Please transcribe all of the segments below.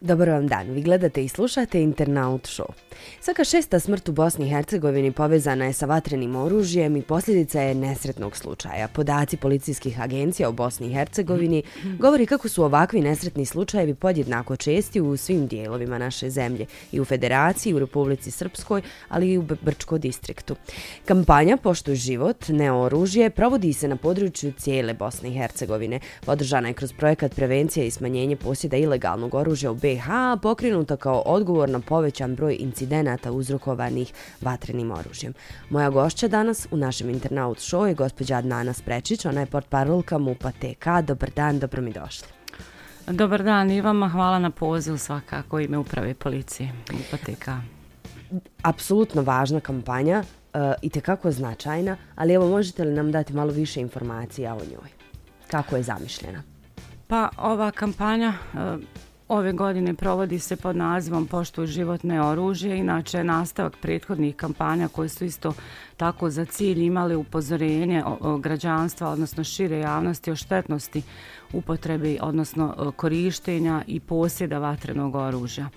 Dobar vam dan, vi gledate i slušate Internaut Show. Svaka šesta smrt u Bosni i Hercegovini povezana je sa vatrenim oružjem i posljedica je nesretnog slučaja. Podaci policijskih agencija u Bosni i Hercegovini govori kako su ovakvi nesretni slučajevi podjednako česti u svim dijelovima naše zemlje, i u Federaciji, u Republici Srpskoj, ali i u Brčko distriktu. Kampanja Poštuj život, ne oružje, provodi se na području cijele Bosne i Hercegovine. Podržana je kroz projekat prevencije i smanjenje posjeda ilegalnog oružja u BiH, pokrenuta kao odgovor na povećan broj incidenata uzrokovanih vatrenim oružjem. Moja gošća danas u našem internaut show je gospođa Adnana Sprečić, ona je port parolka MUPA TK. Dobar dan, dobro mi došli. Dobar dan i vama, hvala na pozivu svakako ime uprave policije MUPA TK. Apsolutno važna kampanja uh, i tekako značajna, ali evo možete li nam dati malo više informacija o njoj? Kako je zamišljena? Pa ova kampanja uh, Ove godine provodi se pod nazivom Poštuj životne oružje, inače nastavak prethodnih kampanja koje su isto tako za cilj imali upozorenje građanstva, odnosno šire javnosti o štetnosti upotrebi, odnosno e, korištenja i posjeda vatrenog oružja.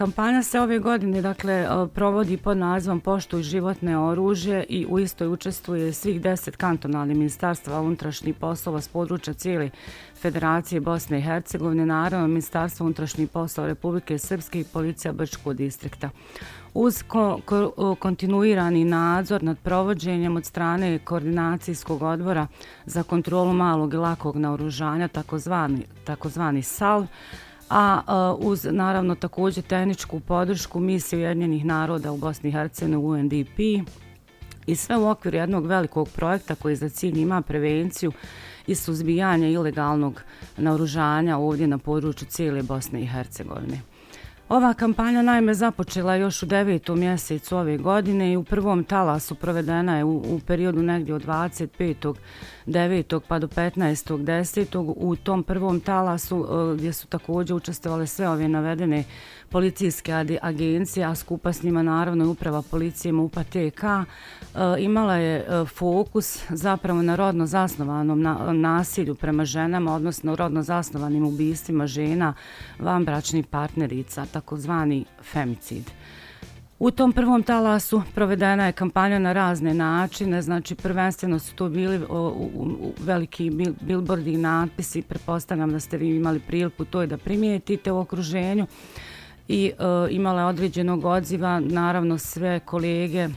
Kampanja se ove godine dakle e, provodi pod nazivom Poštuj životne oružje i u istoj učestvuje svih deset kantonalnih ministarstva unutrašnjih poslova s područja cijele Federacije Bosne i Hercegovine, naravno Ministarstvo unutrašnjih poslova Republike Srpske i Policija Brčkog distrikta. Uz ko, ko, kontinuirani nadzor nad provođenjem od strane Koordinacijskog odbora za kontrolu malog i lakog naoružanja, takozvani, takozvani SALV, a e, uz naravno također tehničku podršku misije Ujedinjenih naroda u Bosni i Hercegovini UNDP i sve u okviru jednog velikog projekta koji za cilj ima prevenciju i suzbijanje ilegalnog naoružanja ovdje na području cijele Bosne i Hercegovine. Ova kampanja najme započela još u devetom mjesecu ove godine i u prvom talasu provedena je u, u periodu negdje od 25. 9. pa do 15. 10. U tom prvom talasu e, gdje su također učestvovale sve ove navedene policijske agencije, a skupa s njima naravno i uprava policije MUPA TK, e, imala je e, fokus zapravo na rodno zasnovanom nasilju prema ženama, odnosno rodno zasnovanim ubistvima žena, vanbračnih partnerica, takozvani femicid. U tom prvom talasu provedena je kampanja na razne načine, znači prvenstveno su to bili o, u, u, veliki bil, bilbordi i natpisi, prepostavljam da ste vi imali priliku to i da primijetite u okruženju i e, imala određenog odziva, naravno sve kolege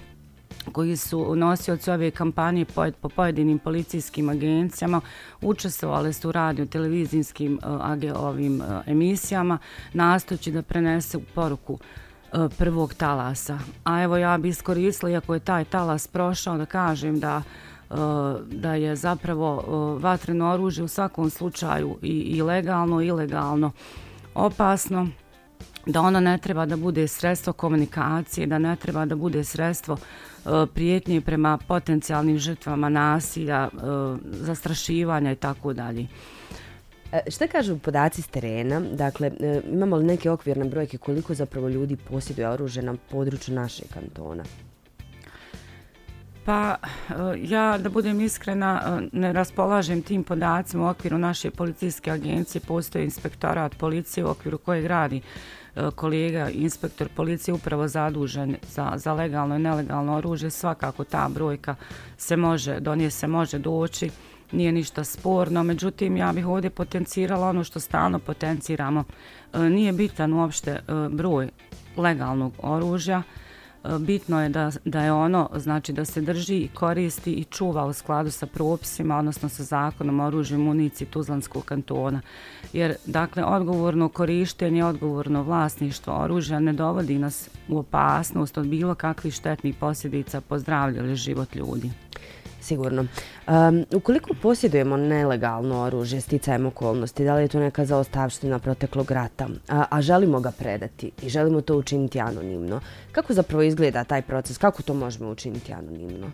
koji su nosioci ove kampanje po, po pojedinim policijskim agencijama, učestvovali su u radio televizijskim uh, ovim uh, emisijama, nastojući da prenese poruku uh, prvog talasa. A evo ja bi iskoristila, iako je taj talas prošao, da kažem da da je zapravo vatreno oružje u svakom slučaju i, i legalno i ilegalno opasno da ono ne treba da bude sredstvo komunikacije, da ne treba da bude sredstvo uh, prijetnje prema potencijalnim žrtvama nasilja, uh, zastrašivanja i tako dalje. E, šta kažu podaci s terena? Dakle, e, imamo li neke okvirne brojke koliko zapravo ljudi posjeduje oružje na području našeg kantona? Pa ja da budem iskrena ne raspolažem tim podacima u okviru naše policijske agencije, postoje inspektorat policije u okviru koje radi E, E, kolega, inspektor policije upravo zadužen za, za legalno i nelegalno oružje, svakako ta brojka se može, do nje se može doći, nije ništa sporno, međutim ja bih ovdje potencirala ono što stalno potenciramo. E, nije bitan uopšte e, broj legalnog oružja, bitno je da, da je ono, znači da se drži i koristi i čuva u skladu sa propisima, odnosno sa zakonom o oružju municiji Tuzlanskog kantona. Jer, dakle, odgovorno korištenje, odgovorno vlasništvo oružja ne dovodi nas u opasnost od bilo kakvih štetnih posljedica po zdravlju ili život ljudi sigurno. Um, ukoliko posjedujemo nelegalno oružje, sticajem okolnosti, da li je to neka zaostavština proteklog rata, a, a želimo ga predati i želimo to učiniti anonimno, kako zapravo izgleda taj proces, kako to možemo učiniti anonimno?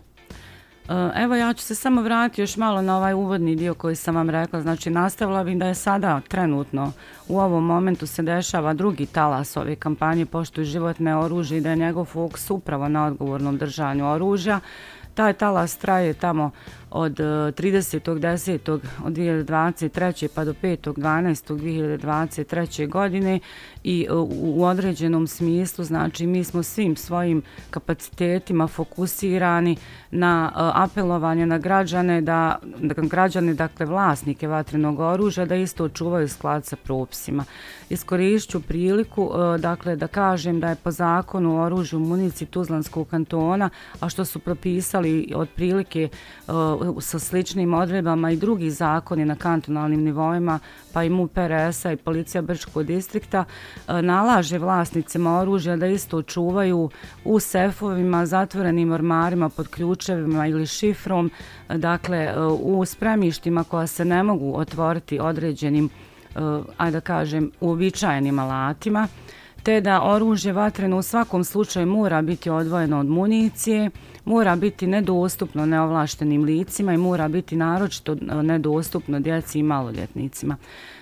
E, evo ja ću se samo vratiti još malo na ovaj uvodni dio koji sam vam rekla. Znači nastavila bih da je sada trenutno u ovom momentu se dešava drugi talas ove kampanje Poštuj životne oružje i da je njegov fokus upravo na odgovornom držanju oružja. Taj talas traje tamo od e, 30.10. Od 2023. pa do 5.12.2023. godine i e, u određenom smislu, znači mi smo svim svojim kapacitetima fokusirani na e, apelovanje na građane da, da građane, dakle vlasnike vatrenog oružja da isto očuvaju sklad sa propisima. Iskorišću priliku dakle da kažem da je po zakonu o oružju munici Tuzlanskog kantona, a što su propisali otprilike uh, sa sličnim odredbama i drugi zakoni na kantonalnim nivoima, pa i MUP RS-a i Policija Brčkog distrikta, uh, nalaže vlasnicima oružja da isto čuvaju u sefovima, zatvorenim ormarima pod ključevima ili šifrom, uh, dakle uh, u spremištima koja se ne mogu otvoriti određenim, uh, ajde da kažem, uobičajenim alatima, te da oružje vatreno u svakom slučaju mora biti odvojeno od municije, mora biti nedostupno neovlaštenim licima i mora biti naročito e, nedostupno djeci i maloljetnicima.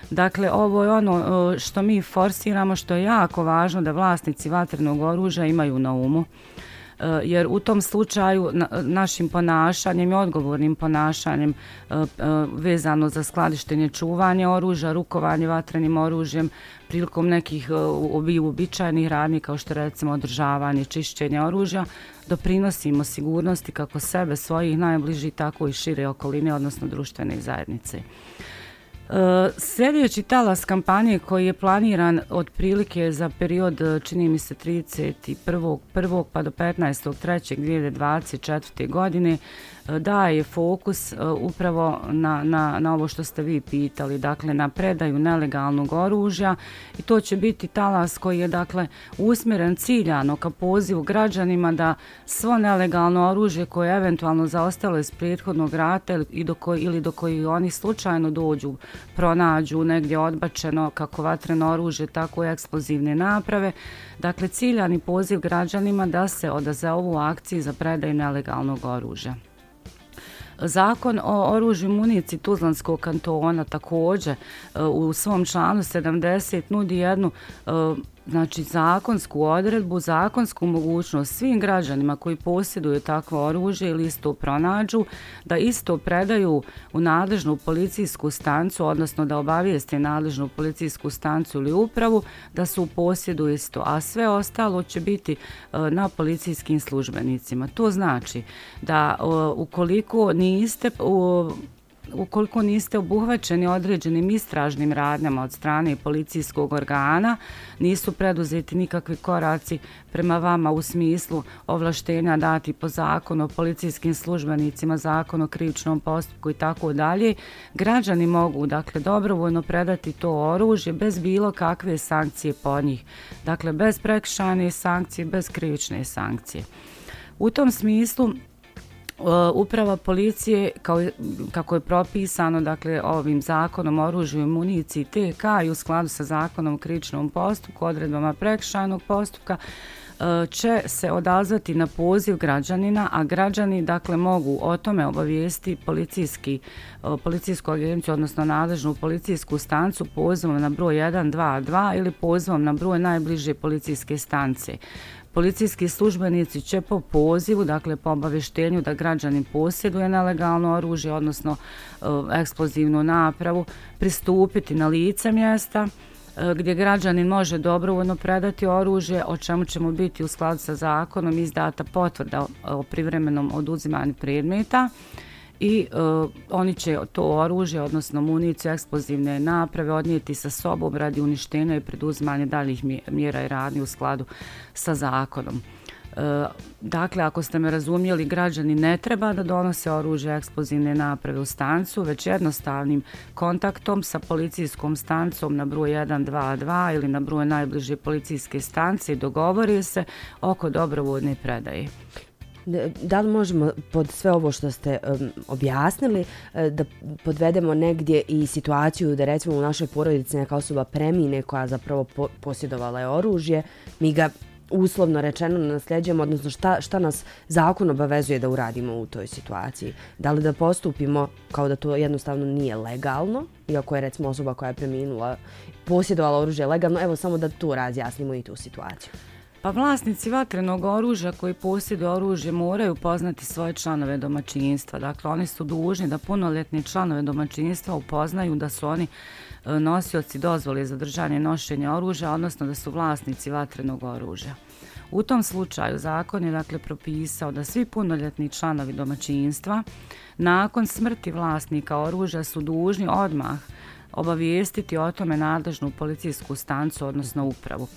Dakle, ovo je ono e, što mi forsiramo, što je jako važno da vlasnici vatrenog oružja imaju na umu. Eh, jer u tom slučaju našim ponašanjem i odgovornim ponašanjem eh, eh, vezano za skladištenje čuvanje oružja, rukovanje vatrenim oružjem, prilikom nekih uobičajenih radnji kao što recimo održavanje, čišćenje oružja, doprinosimo sigurnosti kako sebe, svojih najbližih, tako i šire okoline, odnosno društvene zajednice. Sljedeći talas kampanje koji je planiran otprilike za period, čini mi se, 31. 1. pa do 15. 3. 2024. godine, daje fokus e, upravo na, na, na ovo što ste vi pitali, dakle na predaju nelegalnog oružja i to će biti talas koji je dakle usmjeren ciljano ka pozivu građanima da svo nelegalno oružje koje je eventualno zaostalo iz prethodnog rata i do koji, ili do koji oni slučajno dođu, pronađu negdje odbačeno kako vatreno oružje, tako i eksplozivne naprave. Dakle, ciljani poziv građanima da se odaze ovu akciji za predaju nelegalnog oružja. Zakon o oružju munici Tuzlanskog kantona također e, u svom članu 70 nudi jednu e, znači zakonsku odredbu, zakonsku mogućnost svim građanima koji posjeduju takvo oružje ili isto pronađu, da isto predaju u nadležnu policijsku stancu, odnosno da obavijeste nadležnu policijsku stancu ili upravu, da su u posjedu isto, a sve ostalo će biti e, na policijskim službenicima. To znači da e, ukoliko niste ukoliko niste obuhvaćeni određenim istražnim radnjama od strane policijskog organa, nisu preduzeti nikakvi koraci prema vama u smislu ovlaštenja dati po zakonu o policijskim službenicima, zakon o krivičnom postupku i tako dalje, građani mogu dakle dobrovoljno predati to oružje bez bilo kakve sankcije po njih. Dakle, bez prekšane sankcije, bez krivične sankcije. U tom smislu uprava policije kao kako je propisano dakle ovim zakonom o oružju i municiji TK i u skladu sa zakonom o krivičnom postupku odredbama prekšajnog postupka e, će se odazvati na poziv građanina, a građani dakle mogu o tome obavijesti policijski, policijsku agenciju, odnosno nadležnu policijsku stancu pozivom na broj 122 ili pozivom na broj najbliže policijske stance policijski službenici će po pozivu, dakle po obaveštenju da građanin posjeduje nelegalno oružje, odnosno e, eksplozivnu napravu, pristupiti na lice mjesta e, gdje građanin može dobrovoljno predati oružje, o čemu ćemo biti u skladu sa zakonom izdata potvrda o privremenom oduzimanju predmeta i uh, oni će to oružje, odnosno municiju, eksplozivne naprave odnijeti sa sobom radi uništenja i preduzmanja daljih mjera i radnje u skladu sa zakonom. E, dakle, ako ste me razumijeli, građani ne treba da donose oružje eksplozivne naprave u stancu, već jednostavnim kontaktom sa policijskom stancom na broj 122 ili na broj najbliže policijske stance i dogovori se oko dobrovodne predaje da li možemo pod sve ovo što ste um, objasnili e, da podvedemo negdje i situaciju da recimo u našoj porodici neka osoba premine koja zapravo po posjedovala je oružje, mi ga uslovno rečeno nasljeđujemo, odnosno šta, šta nas zakon obavezuje da uradimo u toj situaciji. Da li da postupimo kao da to jednostavno nije legalno, iako je recimo osoba koja je preminula posjedovala oružje legalno, evo samo da tu razjasnimo i tu situaciju. Pa vlasnici vatrenog oružja koji posjedu oružje moraju poznati svoje članove domaćinstva. Dakle, oni su dužni da punoljetni članove domaćinstva upoznaju da su oni e, nosioci dozvole za držanje nošenja oružja, odnosno da su vlasnici vatrenog oružja. U tom slučaju zakon je dakle propisao da svi punoljetni članovi domaćinstva nakon smrti vlasnika oružja su dužni odmah obavijestiti o tome nadležnu policijsku stancu, odnosno upravu.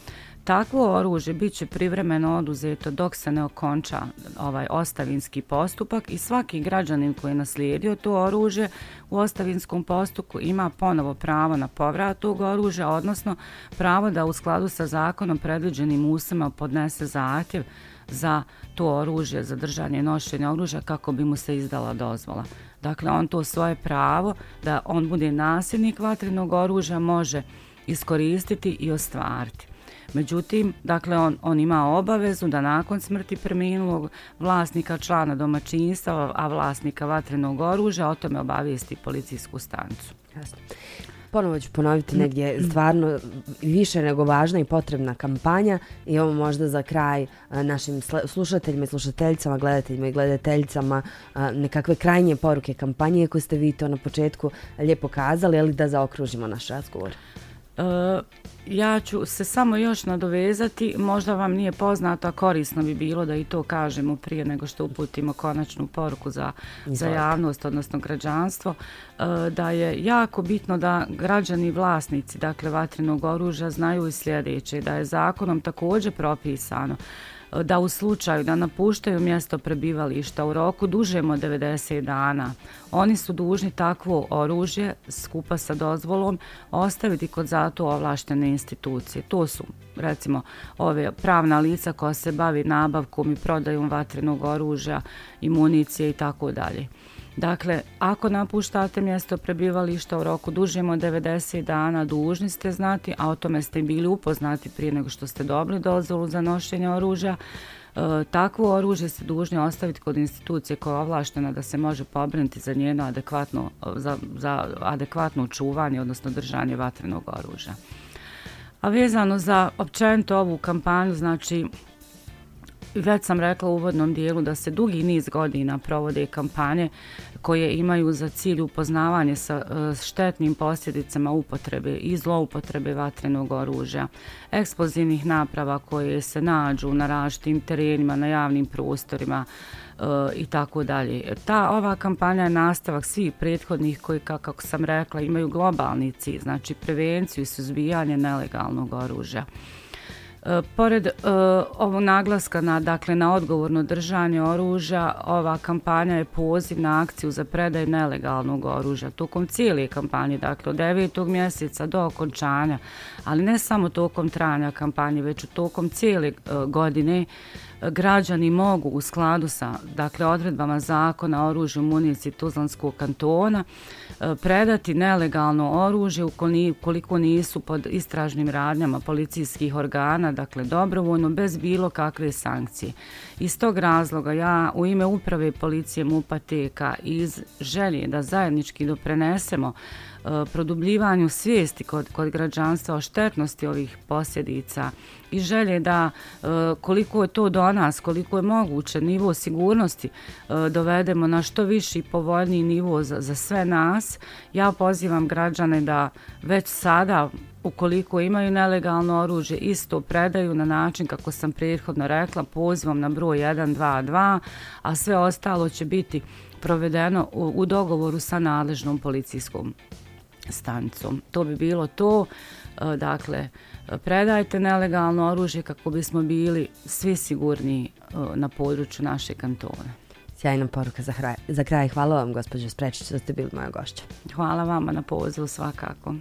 Takvo oružje bit će privremeno oduzeto dok se ne okonča ovaj ostavinski postupak i svaki građanin koji je naslijedio to oružje u ostavinskom postupku ima ponovo pravo na povrat tog oružja, odnosno pravo da u skladu sa zakonom predviđenim usama podnese zahtjev za to oružje, za držanje nošenja oružja kako bi mu se izdala dozvola. Dakle, on to svoje pravo da on bude nasljednik vatrenog oružja može iskoristiti i ostvariti. Međutim, dakle, on, on ima obavezu da nakon smrti preminulog vlasnika člana domaćinstva, a vlasnika vatrenog oružja, o tome obavijesti policijsku stancu. Jasno. Ponovo ću ponoviti negdje stvarno više nego važna i potrebna kampanja i ovo možda za kraj našim slušateljima i slušateljicama, gledateljima i gledateljicama nekakve krajnje poruke kampanje koje ste vi to na početku lijepo kazali, ali da zaokružimo naš razgovor. Uh, ja ću se samo još nadovezati, možda vam nije poznato, a korisno bi bilo da i to kažemo prije nego što uputimo konačnu poruku za, za javnost, odnosno građanstvo, uh, da je jako bitno da građani vlasnici, dakle vatrenog oružja, znaju i sljedeće, da je zakonom također propisano da u slučaju da napuštaju mjesto prebivališta u roku dužem od 90 dana, oni su dužni takvo oružje skupa sa dozvolom ostaviti kod zato ovlaštene institucije. To su recimo ove pravna lica koja se bavi nabavkom i prodajom vatrenog oružja i municije i tako dalje. Dakle, ako napuštate mjesto prebivališta u roku dužim od 90 dana, dužni ste znati, a o tome ste bili upoznati prije nego što ste dobili dozvolu za nošenje oružja, e, takvo oružje ste dužni ostaviti kod institucije koja je ovlaštena da se može pobrinuti za njeno adekvatno, za, za adekvatno čuvanje, odnosno držanje vatrenog oružja. A vezano za općenito ovu kampanju, znači već sam rekla u uvodnom dijelu da se dugi niz godina provode kampanje koje imaju za cilj upoznavanje sa e, štetnim posljedicama upotrebe i zloupotrebe vatrenog oružja, eksplozivnih naprava koje se nađu na različitim terenima, na javnim prostorima e, i tako dalje. Ta ova kampanja je nastavak svih prethodnih koji, kako sam rekla, imaju globalni cilj, znači prevenciju i suzbijanje nelegalnog oružja. E, pored e, uh, ovog naglaska na, dakle, na odgovorno držanje oružja, ova kampanja je poziv na akciju za predaj nelegalnog oružja. Tokom cijele kampanje, dakle, od 9. mjeseca do okončanja, ali ne samo tokom trajanja kampanje, već u tokom cijele uh, godine, građani mogu u skladu sa dakle odredbama zakona o oružju municiji Tuzlanskog kantona e, predati nelegalno oružje ukoliko nisu pod istražnim radnjama policijskih organa, dakle dobrovoljno, bez bilo kakve sankcije. Iz tog razloga ja u ime uprave policije Mupateka iz želje da zajednički doprenesemo Eh, produbljivanju svijesti kod, kod građanstva o štetnosti ovih posljedica i želje da eh, koliko je to do nas, koliko je moguće nivo sigurnosti eh, dovedemo na što viši i povoljniji nivo za, za sve nas. Ja pozivam građane da već sada ukoliko imaju nelegalno oružje isto predaju na način kako sam prethodno rekla pozivom na broj 122 a sve ostalo će biti provedeno u, u dogovoru sa nadležnom policijskom stanicom. To bi bilo to. E, dakle, predajte nelegalno oružje kako bismo bili svi sigurni e, na području naše kantone. Sjajna poruka za, hraj, za kraj. Hvala vam, gospođo Sprečić, što ste bili moja gošća. Hvala vama na pozivu svakako.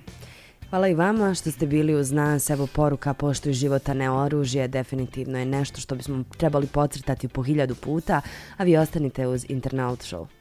Hvala i vama što ste bili uz nas. Evo poruka poštuj života ne oružje. Definitivno je nešto što bismo trebali podcrtati po hiljadu puta, a vi ostanite uz Internaut Show.